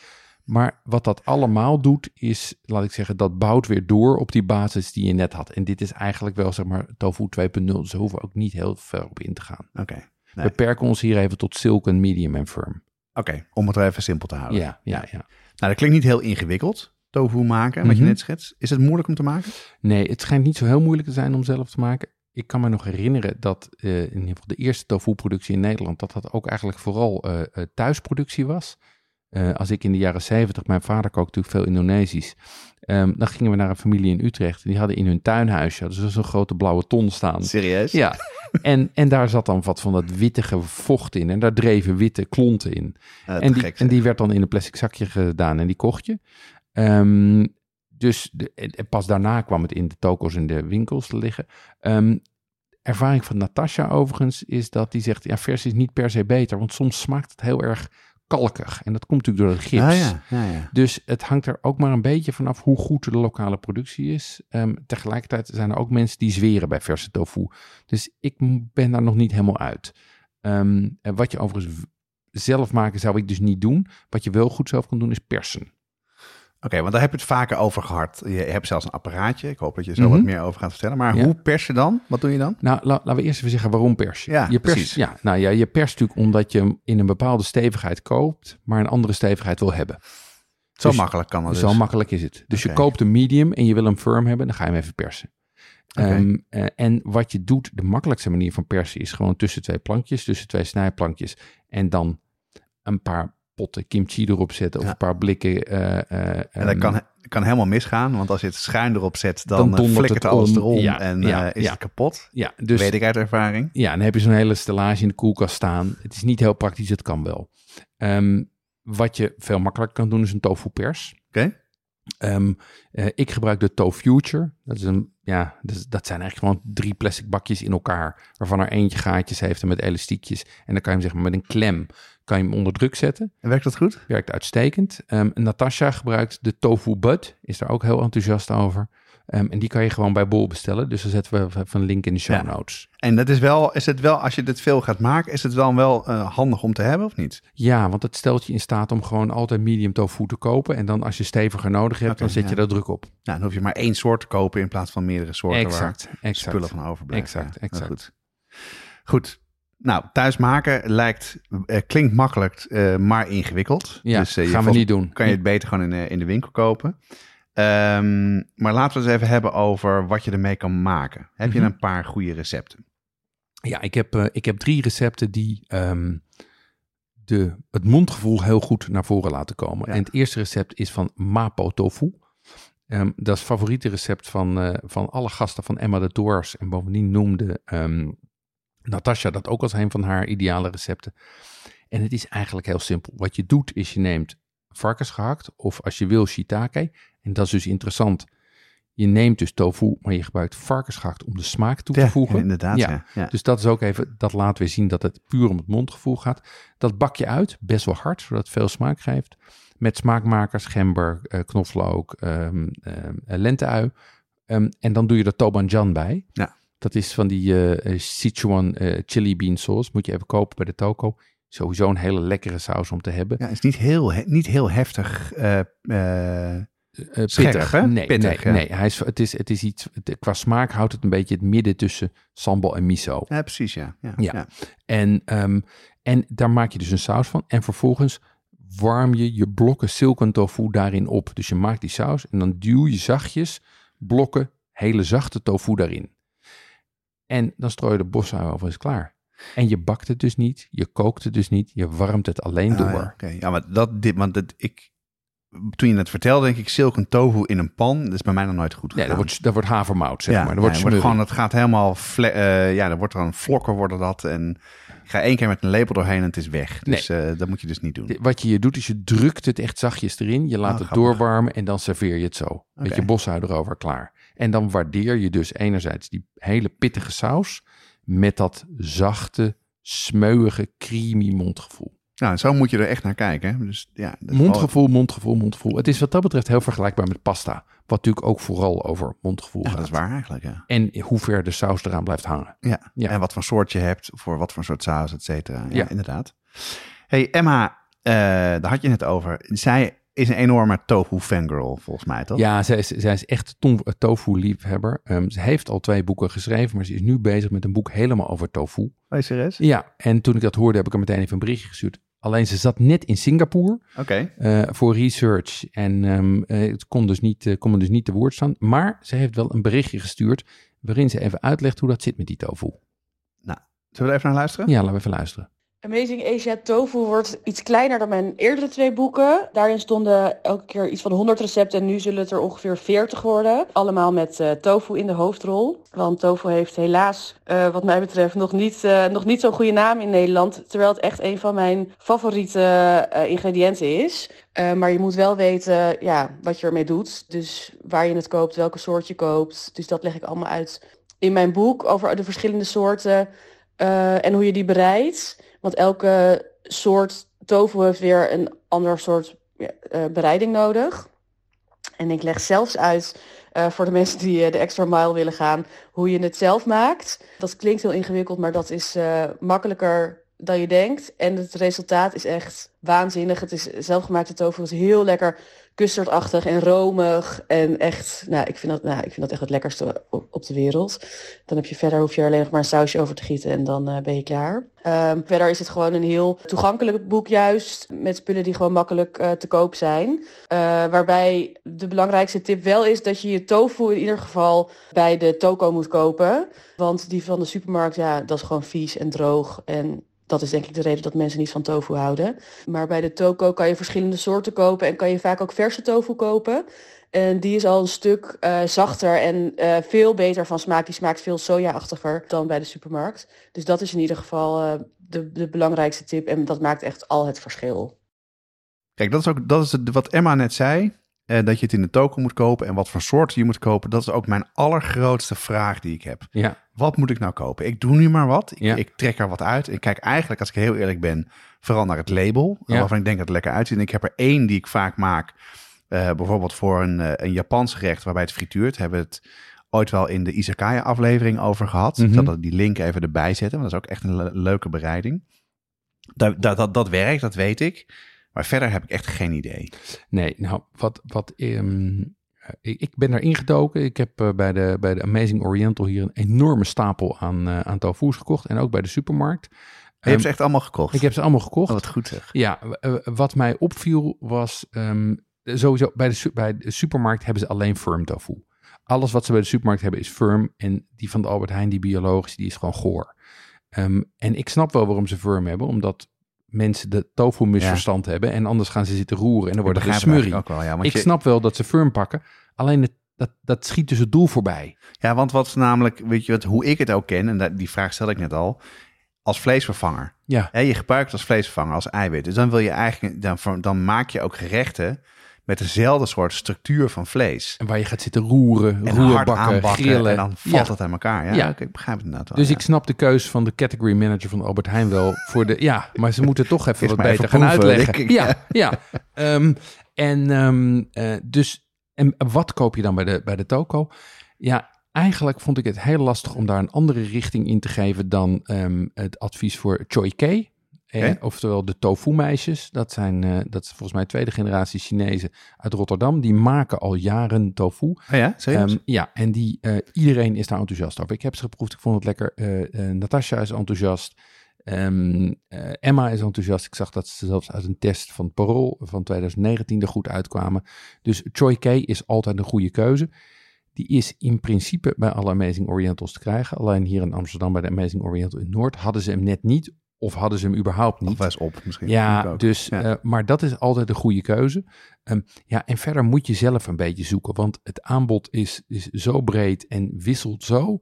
Maar wat dat allemaal doet, is, laat ik zeggen, dat bouwt weer door op die basis die je net had. En dit is eigenlijk wel, zeg maar, tofu 2.0. Dus daar hoeven we ook niet heel ver op in te gaan. Oké. Nee. Beperken ons hier even tot silken, medium en firm. Oké, om het even simpel te houden. Ja, ja, ja. Nou, dat klinkt niet heel ingewikkeld, tofu maken, wat je Mhm. net schetst. Is het moeilijk om te maken? Nee, het schijnt niet zo heel moeilijk te zijn om zelf te maken. Ik kan me nog herinneren dat eh, in ieder geval de eerste tofu-productie in Nederland, dat dat ook eigenlijk vooral eh, eh, thuisproductie was. Eh, als ik in de jaren zeventig, mijn vader kookte natuurlijk veel Indonesisch. Ehm, dan gingen we naar een familie in Utrecht. En die hadden in hun tuinhuisje ze zo'n grote blauwe ton staan. Serieus? Ja, en, en daar zat dan wat van dat wittige vocht in. En daar dreven witte klonten in. En, die, gek, en die werd dan in een plastic zakje gedaan en die kocht je. Ehm, dus de, en pas daarna kwam het in de toko's en de winkels te liggen. Ehm, ervaring van Natasha overigens is dat die zegt... ja, vers is niet per se beter, want soms smaakt het heel erg kalkig. En dat komt natuurlijk door de gips. Ah, ja, ja, ja. Dus het hangt er ook maar een beetje vanaf hoe goed de lokale productie is. Ehm, tegelijkertijd zijn er ook mensen die zweren bij verse tofu. Dus ik ben daar nog niet helemaal uit. En wat je overigens zelf maken zou ik dus niet doen. Wat je wel goed zelf kan doen is persen. Oké, want daar heb je het vaker over gehad. Je hebt zelfs een apparaatje. Ik hoop dat je er zo Mhm. wat meer over gaat vertellen. Maar Ja. hoe pers je dan? Wat doe je dan? Nou, la- laten we eerst even zeggen waarom pers je. Ja, je pers, precies. Ja, nou ja, je perst natuurlijk omdat je hem in een bepaalde stevigheid koopt, maar een andere stevigheid wil hebben. Zo Dus- makkelijk kan dat dus. Zo makkelijk is het. Dus je koopt een medium en je wil hem firm hebben, dan ga je hem even persen. Ehm, eh, en wat je doet, de makkelijkste manier van persen is gewoon tussen twee plankjes, tussen twee snijplankjes. En dan een paar potten kimchi erop zetten of een paar blikken. eh, eh, En dat ehm, kan, kan helemaal misgaan, want als je het schuin erop zet, dan, Dan flikkert het alles om. erom Ja, en ja, eh, is ja. het kapot. Ja, dus Weet ik uit ervaring. ja, dan heb je zo'n hele stellage in de koelkast staan. Het is niet heel praktisch, het kan wel. Ehm, wat je veel makkelijker kan doen is een tofu pers. Oké. Ehm, eh, ik gebruik de ToFuture. Dat, is een, ja, dat, dat zijn eigenlijk gewoon drie plastic bakjes in elkaar. Waarvan er eentje gaatjes heeft en met elastiekjes. En dan kan je hem zeg maar met een klem kan je hem onder druk zetten. En werkt dat goed? Werkt uitstekend. Ehm Natasha gebruikt de Tofu Bud. Is daar ook heel enthousiast over. Ehm, en die kan je gewoon bij Bol bestellen. Dus dan zetten we even een link in de show Ja. notes. En dat is wel, is het wel, als je dit veel gaat maken, is het dan wel eh, handig om te hebben of niet? Ja, want het stelt je in staat om gewoon altijd medium tofu te kopen. En dan als je steviger nodig hebt, dan zet ja. je daar druk op. Nou, dan hoef je maar één soort te kopen in plaats van meerdere soorten Exact, waar exact. spullen van overblijven. Exact, Ja, exact. Goed. goed. Nou, thuis maken lijkt, eh, klinkt makkelijk, eh, maar ingewikkeld. Ja, dus, je gaan we niet doen. Kan je het beter gewoon in, de- in de winkel kopen. Ehm, maar laten we het eens even hebben over wat je ermee kan maken. Heb je Mhm. een paar goede recepten? Ja, ik heb, ik heb drie recepten die ehm, de, het mondgevoel heel goed naar voren laten komen. Ja. En het eerste recept is van Mapo Tofu. Ehm, dat is het favoriete recept van, van alle gasten van Emma de Doors. En bovendien noemde Natasha dat ook als een van haar ideale recepten. En het is eigenlijk heel simpel. Wat je doet is je neemt varkensgehakt of als je wil shiitake. En dat is dus interessant. Je neemt dus tofu, maar je gebruikt varkensgehakt om de smaak toe te voegen. inderdaad. Ja. Ja. Ja. Dus dat is ook even, dat laat weer zien dat het puur om het mondgevoel gaat. Dat bak je uit, best wel hard, zodat het veel smaak geeft. Met smaakmakers, gember, eh, knoflook, lenteui. Ehm, en dan doe je er tobanjan bij. Ja. Dat is van die eh, eh, Sichuan eh, chili bean sauce. Moet je even kopen bij de toko. Sowieso een hele lekkere saus om te hebben. Ja, het is niet heel, he- niet heel heftig. Scherp, hè? Nee, Pittig, nee, nee. Hij is, het, is, het is iets, het- qua smaak houdt het een beetje het midden tussen sambal en miso. ja, precies, ja. ja, Ja. ja. En, ehm, en daar maak je dus een saus van. En vervolgens warm je je blokken silken tofu daarin op. Dus je maakt die saus en dan duw je zachtjes blokken hele zachte tofu daarin. En dan strooi je de bosui over is klaar. En je bakt het dus niet, je kookt het dus niet, je warmt het alleen Ah, door. ja, oké. ja, maar dat, dit, want dat, ik, toen je het vertelde, denk ik, silken tofu in een pan. Dat is bij mij nog nooit goed Nee, gegaan. dat wordt, dat wordt havermout, zeg ja, maar. Dat wordt nee, gewoon, het gaat helemaal, vle- eh, ja, er wordt dan vlokken worden dat. En ik ga één keer met een lepel doorheen en het is weg. Dus eh, dat moet je dus niet doen. De- Wat je hier doet, is je drukt het echt zachtjes erin. Je laat Oh, het grappig. doorwarmen en dan serveer je het zo. Met je bosui erover klaar. En dan waardeer je dus enerzijds die hele pittige saus met dat zachte, smeuïge, creamy mondgevoel. Nou, zo moet je er echt naar kijken. hè. Dus, ja, dat is wel- Mondgevoel, mondgevoel, mondgevoel. Het is wat dat betreft heel vergelijkbaar met pasta. Wat natuurlijk ook vooral over mondgevoel Ja, gaat. dat is waar eigenlijk, ja. En hoe ver de saus eraan blijft hangen. ja. Ja. En wat voor soort je hebt, voor wat voor soort saus, et cetera. Ja, Ja. inderdaad. hey, Emma, eh, daar had je het over. Zij is een enorme tofu fangirl, volgens mij, toch? Ja, zij is, zij is echt een to- tofu-liefhebber. Ehm, ze heeft al twee boeken geschreven, maar ze is nu bezig met een boek helemaal over tofu. Oh, serieus? Ja, en toen ik dat hoorde, heb ik er meteen even een berichtje gestuurd. Alleen ze zat net in Singapore Oké. eh, voor research en ehm, eh, het kon dus, niet, eh, kon me dus niet te woord staan. Maar ze heeft wel een berichtje gestuurd waarin ze even uitlegt hoe dat zit met die tofu. Zullen we er even naar luisteren? Ja, laten we even luisteren. Amazing Asia Tofu wordt iets kleiner dan mijn eerdere twee boeken. Daarin stonden elke keer iets van 100 recepten en nu zullen het er ongeveer 40 worden. Allemaal met uh, tofu in de hoofdrol. Want tofu heeft helaas, uh, wat mij betreft, nog niet, uh, nog niet zo'n goede naam in Nederland. Terwijl het echt een van mijn favoriete ingrediënten is. maar je moet wel weten ja, wat je ermee doet. Dus waar je het koopt, welke soort je koopt. Dus dat leg ik allemaal uit in mijn boek over de verschillende soorten en hoe je die bereidt. Want elke soort tofu heeft weer een ander soort uh, bereiding nodig. En ik leg zelfs uit uh, voor de mensen die uh, de extra mile willen gaan, hoe je het zelf maakt. Dat klinkt heel ingewikkeld, maar dat is makkelijker dan je denkt. En het resultaat is echt waanzinnig. Het is zelfgemaakte tofu, is heel lekker custardachtig en romig. En echt, nou, ik vind dat, nou, ik vind dat echt het lekkerste op, de wereld. Dan heb je verder, hoef je er alleen nog maar een sausje over te gieten en dan uh, ben je klaar. Um, verder is het gewoon een heel toegankelijk boek juist. Met spullen die gewoon makkelijk uh, te koop zijn. Uh, waarbij de belangrijkste tip wel is dat je je tofu in ieder geval bij de toko moet kopen. Want die van de supermarkt, ja, dat is gewoon vies en droog. En dat is denk ik de reden dat mensen niet van tofu houden. Maar bij de toko kan je verschillende soorten kopen en kan je vaak ook verse tofu kopen. En die is al een stuk uh, zachter en uh, veel beter van smaak. Die smaakt veel soja-achtiger dan bij de supermarkt. Dus dat is in ieder geval uh, de, de belangrijkste tip. En dat maakt echt al het verschil. Kijk, dat is ook dat is wat Emma net zei. Uh, dat je het in de toko moet kopen en wat voor soorten je moet kopen. Dat is ook mijn allergrootste vraag die ik heb. Ja. Wat moet ik nou kopen? Ik doe nu maar wat. Ik, ja. ik trek er wat uit. Ik kijk eigenlijk, als ik heel eerlijk ben, vooral naar het label. Ja. Waarvan ik denk dat het lekker uitziet. En ik heb er één die ik vaak maak. Uh, bijvoorbeeld voor een, uh, een Japans gerecht waarbij het frituurt. Hebben we het ooit wel in de Izakaya aflevering over gehad. Mm -hmm. Ik zal die link even erbij zetten. Want dat is ook echt een le leuke bereiding. Dat, dat, dat, dat werkt, dat weet ik. Maar verder heb ik echt geen idee. Nee, nou, wat, wat um, ik, ik, ben daar ingedoken. Ik heb uh, bij, de, bij de Amazing Oriental hier een enorme stapel aan, uh, aan tofu's gekocht. En ook bij de supermarkt. Je hebt ze echt allemaal gekocht? Ik heb ze allemaal gekocht. Oh, wat goed zeg. Ja, wat mij opviel was... Um, sowieso, bij de, bij de supermarkt hebben ze alleen firm tofu. Alles wat ze bij de supermarkt hebben is firm. En die van de Albert Heijn, die biologisch, die is gewoon goor. Um, en ik snap wel waarom ze firm hebben. Omdat mensen de tofu misverstand ja. hebben en anders gaan ze zitten roeren en dan wordt het een smurrie. Ook wel, ja, ik je... snap wel dat ze firm pakken, alleen het, dat, dat schiet dus het doel voorbij. Ja, want wat namelijk, weet je wat, hoe ik het ook ken, en dat, die vraag stel ik net al, als vleesvervanger. Ja. Je gebruikt het als vleesvervanger, als eiwit. Dus dan wil je eigenlijk, dan, dan maak je ook gerechten met dezelfde soort structuur van vlees. En waar je gaat zitten roeren, en roerbakken, grillen. En dan valt ja. het aan elkaar. Ja, ja. ik begrijp het inderdaad wel. Dus ja. ik snap de keuze van de category manager van Albert Heijn wel voor de... Ja, maar ze moeten toch even wat beter gaan uitleggen. Ja, ja. um, en um, uh, dus... En wat koop je dan bij de, bij de toko? Ja, eigenlijk vond ik het heel lastig om daar een andere richting in te geven dan um, het advies voor Choi Eh, oftewel de tofu-meisjes. Dat zijn uh, dat is volgens mij tweede generatie Chinezen uit Rotterdam. Die maken al jaren tofu. Oh ja, um, ja, en die, uh, iedereen is daar enthousiast over. Ik heb ze geproefd, ik vond het lekker. Uh, Natasha is enthousiast. Um, Emma is enthousiast. Ik zag dat ze zelfs uit een test van Parool van 2019 er goed uitkwamen. Dus Choi Kei is altijd een goede keuze. Die is in principe bij alle Amazing Orientals te krijgen. Alleen hier in Amsterdam bij de Amazing Oriental in Noord hadden ze hem net niet of hadden ze hem überhaupt niet? Of was op misschien. Ja, dus, ja. Uh, maar dat is altijd een goede keuze. Um, ja, en verder moet je zelf een beetje zoeken, want het aanbod is, is zo breed en wisselt zo,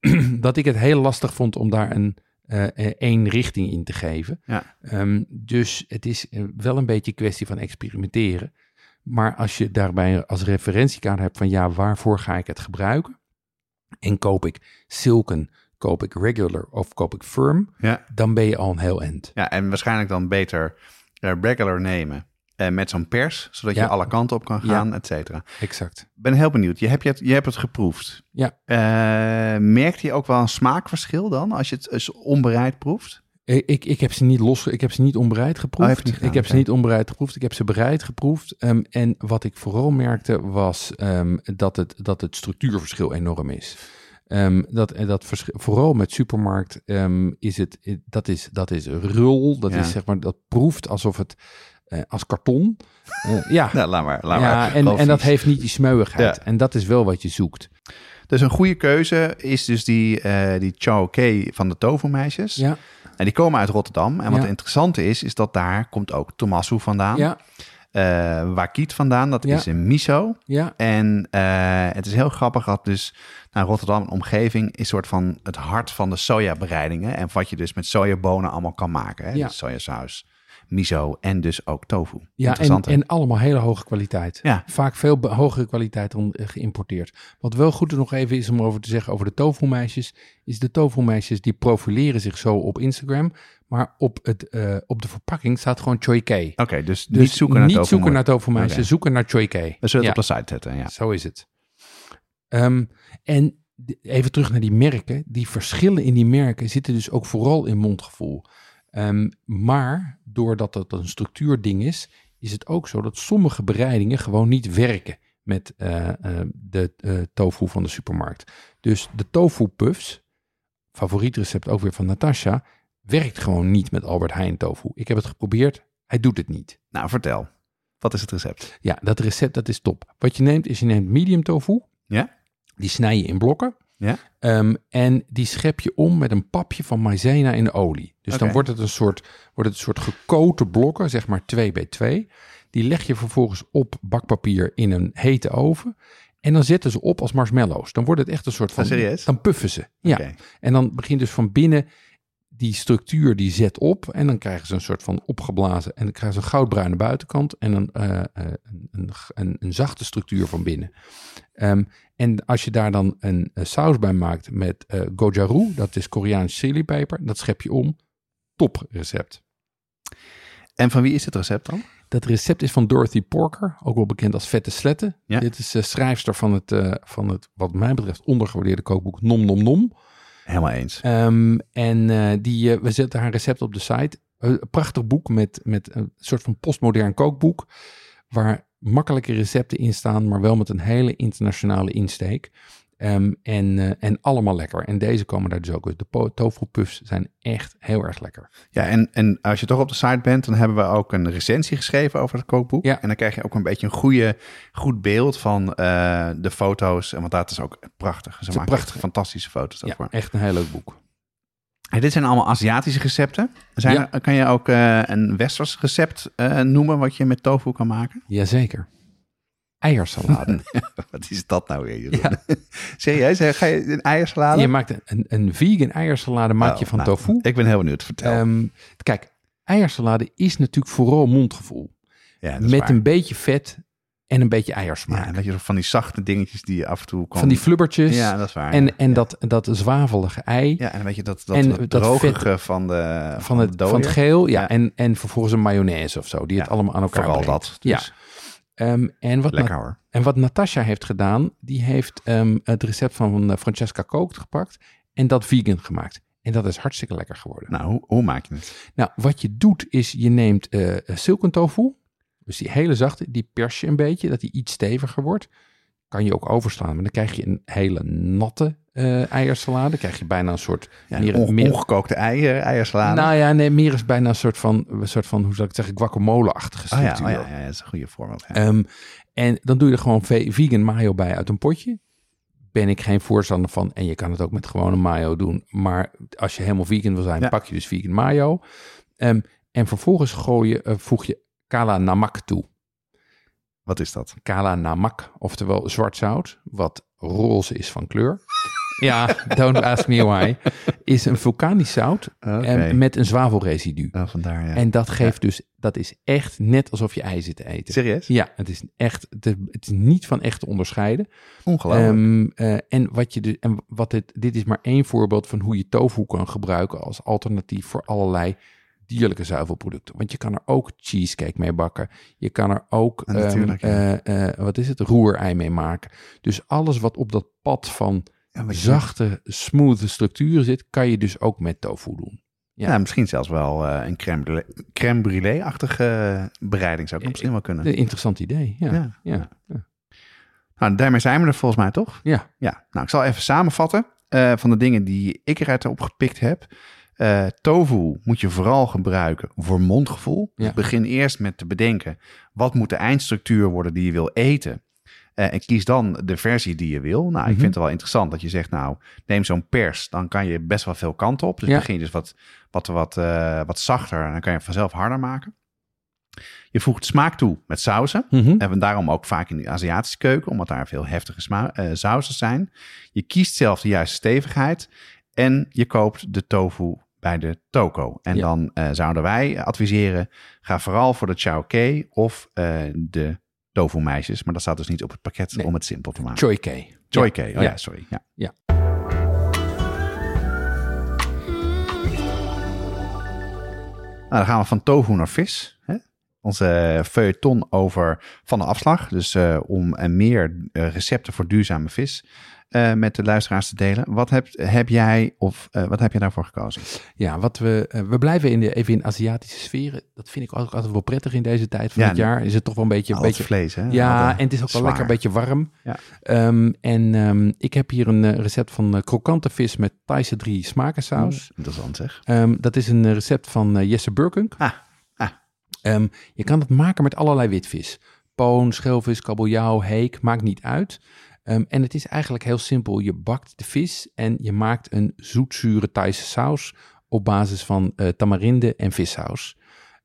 dat ik het heel lastig vond om daar een uh, één richting in te geven. Ja. Um, dus het is wel een beetje een kwestie van experimenteren. Maar als je daarbij als referentiekaart hebt van ja, waarvoor ga ik het gebruiken? En koop ik silken koop ik regular of koop ik firm, ja. dan ben je al een heel end. Ja, en waarschijnlijk dan beter uh, regular nemen uh, met zo'n pers, zodat ja. je alle kanten op kan gaan, ja. et cetera. Exact. ben heel benieuwd. Je hebt, je, je hebt het geproefd. Ja. Uh, merkt je ook wel een smaakverschil dan, als je het als onbereid proeft? Ik, ik heb ze niet los, ik heb ze niet onbereid geproefd. Oh, niet ik heb ze niet onbereid geproefd, ik heb ze bereid geproefd. Um, en wat ik vooral merkte was um, dat, het, dat het structuurverschil enorm is. Um, dat, dat vooral met supermarkt um, is het, dat is, dat is rul, dat Ja. is zeg maar, dat proeft alsof het uh, als karton. Uh, ja, Nou, laat maar. Laat ja maar. en, en dat heeft niet die smeuigheid. Ja. En dat is wel wat je zoekt. Dus een goede keuze is dus die, eh die Chow Kei van de tofu-meisjes. Ja, En die komen uit Rotterdam. En wat Ja. interessant is, is dat daar komt ook Tomasu vandaan. ja, Eh Wakiet vandaan, dat Ja. is een miso. ja. En eh, het is heel grappig dat dus naar Rotterdam en omgeving is soort van het hart van de sojabereidingen. En wat je dus met sojabonen allemaal kan maken. Hè? Ja. Dus sojasaus, miso en dus ook tofu. Ja, en, allemaal hele hoge kwaliteit. Ja. Vaak veel hogere kwaliteit dan eh, geïmporteerd. Wat wel goed er nog even is om over te zeggen over de tofu-meisjes, is de tofu-meisjes die profileren zich zo op Instagram, maar op, het, eh, op de verpakking staat gewoon Choi. Oké, dus, Dus niet zoeken naar niet tofu. zoeken naar tofu-meisjes, Oké. zoeken naar. We zullen Ja. het op de site zetten, ja. Zo is het. Ehm, en even terug naar die merken. Die verschillen in die merken zitten dus ook vooral in mondgevoel. Ehm, maar doordat het een structuurding is, is het ook zo dat sommige bereidingen gewoon niet werken met eh, eh, de eh, tofu van de supermarkt. Dus de tofu puffs, favoriet recept ook weer van Natasha, werkt gewoon niet met Albert Heijn tofu. Ik heb het geprobeerd, hij doet het niet. Nou, vertel. Wat is het recept? Ja, dat recept dat is top. Wat je neemt is je neemt medium tofu. Ja? Die snij je in blokken. Ja? Ehm, en die schep je om met een papje van maizena in olie. Dus dan wordt het, een soort, wordt het een soort gekoten blokken, zeg maar 2 bij 2. Die leg je vervolgens op bakpapier in een hete oven. En dan zetten ze op als marshmallows. Dan wordt het echt een soort van... Ah, serieus? Dan puffen ze. Ja. En dan begint dus van binnen die structuur die zet op. En dan krijgen ze een soort van opgeblazen. En dan krijgen ze een goudbruine buitenkant. En een, eh, eh, een, een, een, zachte structuur van binnen. Ehm, en als je daar dan een, eh, saus bij maakt met gojaru. Dat is Koreaans chilipeper. Dat schep je om. Top recept. En van wie is het recept dan? Dat recept is van Dorothy Porker, ook wel bekend als Vette Sletten. Ja. Dit is de schrijfster van het, van het, wat mij betreft, ondergewaardeerde kookboek Nom Nom Nom. Helemaal eens. Ehm, en eh, die, eh, we zetten haar recept op de site. Een prachtig boek met, met een soort van postmodern kookboek. Waar makkelijke recepten in staan, maar wel met een hele internationale insteek. Ehm, en, eh, en allemaal lekker. En deze komen daar dus ook uit. De po- tofu puffs zijn echt heel erg lekker. Ja, en, en als je toch op de site bent, dan hebben we ook een recensie geschreven over het kookboek. Ja. En dan krijg je ook een beetje een goede, goed beeld van eh, de foto's. En Want dat is ook prachtig. Ze maken prachtig. echt fantastische foto's Ja, daarvoor. echt een heel leuk boek. En dit zijn allemaal Aziatische recepten. Zijn Ja. er- kan je ook eh, een Westers recept noemen wat je met tofu kan maken? Jazeker. Eiersalade. Wat is dat nou weer? Ja. Serieus? Ga je een eiersalade? je maakt een, een, een vegan eiersalade maak je Oh, van nou, tofu. Ik ben heel benieuwd. Vertel. Ehm, kijk, eiersalade is natuurlijk vooral mondgevoel. ja, Met waar. een beetje vet en een beetje eiersmaak. Ja, en dat je van die zachte dingetjes die je af en toe kan... van die flubbertjes. Ja, dat is waar. en ja. en dat, dat zwavelige ei Ja, en weet je dat, dat, En dat, van de van, het, van het geel. Ja. En, en vervolgens een mayonaise of zo. Die het allemaal aan elkaar Vooral brengt. dat. Ja. Ehm, en, wat lekker hoor. en wat Natasha heeft gedaan, die heeft ehm, het recept van eh, Francesca Kookt gepakt en dat vegan gemaakt. En dat is hartstikke lekker geworden. Nou, hoe, hoe maak je het? Nou, wat je doet is je neemt eh silken tofu, dus die hele zachte, die pers je een beetje, dat die iets steviger wordt. Kan je ook overslaan, maar dan krijg je een hele natte eh eiersalade. Krijg je bijna een soort... Ja, meer, on- meer- ongekookte eieren, eiersalade. nou ja, nee, meer is bijna een soort van, een soort van hoe zou ik het zeggen, guacamole-achtige oh ja, oh ja, ja, dat is een goede voorbeeld. Ja. Ehm, en dan doe je er gewoon ve- vegan mayo bij uit een potje. Ben ik geen voorstander van. En je kan het ook met gewone mayo doen. Maar als je helemaal vegan wil zijn, Ja. pak je dus vegan mayo. Ehm, en vervolgens gooi je, eh, voeg je kala namak toe. Wat is dat? Kala namak, oftewel zwart zout, wat roze is van kleur. Ja, don't ask me why. Is een vulkanisch zout Oké. ehm, met een zwavelresidu. Oh, vandaar, ja. En dat geeft dus, dat is echt net alsof je ei zit te eten. Serieus? Ja, het is echt, het is, het is niet van echt te onderscheiden. Ongelooflijk. Ehm, eh, en wat je de, en wat dit, dit is maar één voorbeeld van hoe je tofu kan gebruiken als alternatief voor allerlei dierlijke zuivelproducten. Want je kan er ook cheesecake mee bakken. Je kan er ook, ehm, ja. eh, eh, wat is het, roerei mee maken. Dus alles wat op dat pad van zachte, smooth structuren zit, kan je dus ook met tofu doen. ja. misschien zelfs wel eh, een crème brûlée- crème brûlée-achtige bereiding zou ik misschien wel kunnen. Een interessant idee. Ja, Ja. ja. ja. Nou, daarmee zijn we er volgens mij toch? ja. Ja, nou, ik zal even samenvatten eh, van de dingen die ik eruit opgepikt heb. Eh, tofu moet je vooral gebruiken voor mondgevoel. Ja. Dus begin eerst met te bedenken, wat moet de eindstructuur worden die je wil eten? Eh, en kies dan de versie die je wil. Nou, ik Mhm. vind het wel interessant dat je zegt, nou, neem zo'n pers. Dan kan je best wel veel kanten op. Dus Ja. begin je dus wat, wat, wat, eh, wat zachter en dan kan je vanzelf harder maken. Je voegt smaak toe met sauzen. Mhm. En daarom ook vaak in de Aziatische keuken, omdat daar veel heftige sma- eh, sauzen zijn. Je kiest zelf de juiste stevigheid en je koopt de tofu bij de toko. En Ja. dan zouden wij adviseren, ga vooral voor de chow kei of de tofu meisjes. Maar dat staat dus niet op het pakket Nee. om het simpel te maken. Kei. Choy Ja. oh Ja. ja, sorry. Ja. Ja. Nou, dan gaan we van tofu naar vis. Hè? Onze feuilleton over van de afslag. Dus eh, om eh, meer eh, recepten voor duurzame vis eh, met de luisteraars te delen. Wat heb, heb jij of wat heb je daarvoor gekozen? Ja, wat we, we blijven in de, even in Aziatische sferen. Dat vind ik ook altijd wel prettig in deze tijd van Ja, het jaar. Is het toch wel een beetje... Een beetje vlees, hè? ja, en het is ook wel lekker een beetje warm. Ja. Ehm, en ehm, ik heb hier een recept van krokante vis met Thaise drie smakensaus. Interessant zeg. Ehm, dat is een recept van Jesse Burkunk. Ah, ah. Ehm, je kan het maken met allerlei witvis. Poon, schelvis, kabeljauw, heek, maakt niet uit. Ehm, en het is eigenlijk heel simpel. Je bakt de vis en je maakt een zoetzure Thaise saus op basis van eh, tamarinde en vissaus.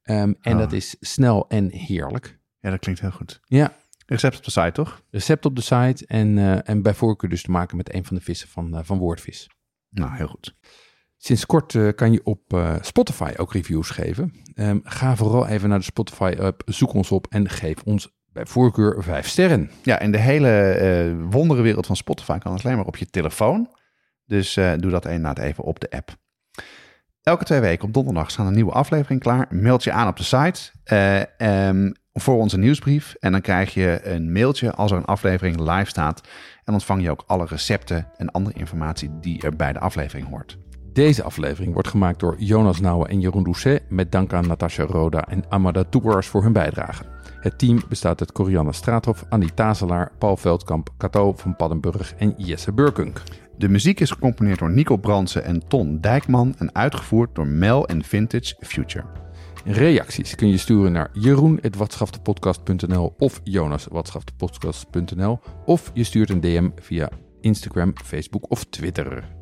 Ehm, en Oh. dat is snel en heerlijk. Ja, dat klinkt heel goed. Ja, Recept op de site, toch? recept op de site en, eh, en bij voorkeur dus te maken met een van de vissen van, eh, van Woordvis. Nou, heel goed. Sinds kort eh, kan je op eh, Spotify ook reviews geven. Ehm, ga vooral even naar de Spotify-app, zoek ons op en geef ons bij voorkeur vijf sterren. Ja, in de hele eh wonderenwereld van Spotify kan alleen maar op je telefoon. Dus doe dat inderdaad even op de app. Elke twee weken op donderdag staan een nieuwe aflevering klaar. Meld je aan op de site ehm, voor onze nieuwsbrief. En dan krijg je een mailtje als er een aflevering live staat. En ontvang je ook alle recepten en andere informatie die er bij de aflevering hoort. Deze aflevering wordt gemaakt door Jonas Nouwen en Jeroen Doucet... met dank aan Natasha Roda en Amada Toebers voor hun bijdrage. Het team bestaat uit Corianne Straathof, Annie Tazelaar, Paul Veldkamp, Cato van Paddenburg en Jesse Burkunk. De muziek is gecomponeerd door Nico Bransen en Ton Dijkman en uitgevoerd door Mel en Vintage Future. Reacties kun je sturen naar jeroen.watschaftepodcast.nl of jonas.watschaftepodcast.nl of je stuurt een DM via Instagram, Facebook of Twitter.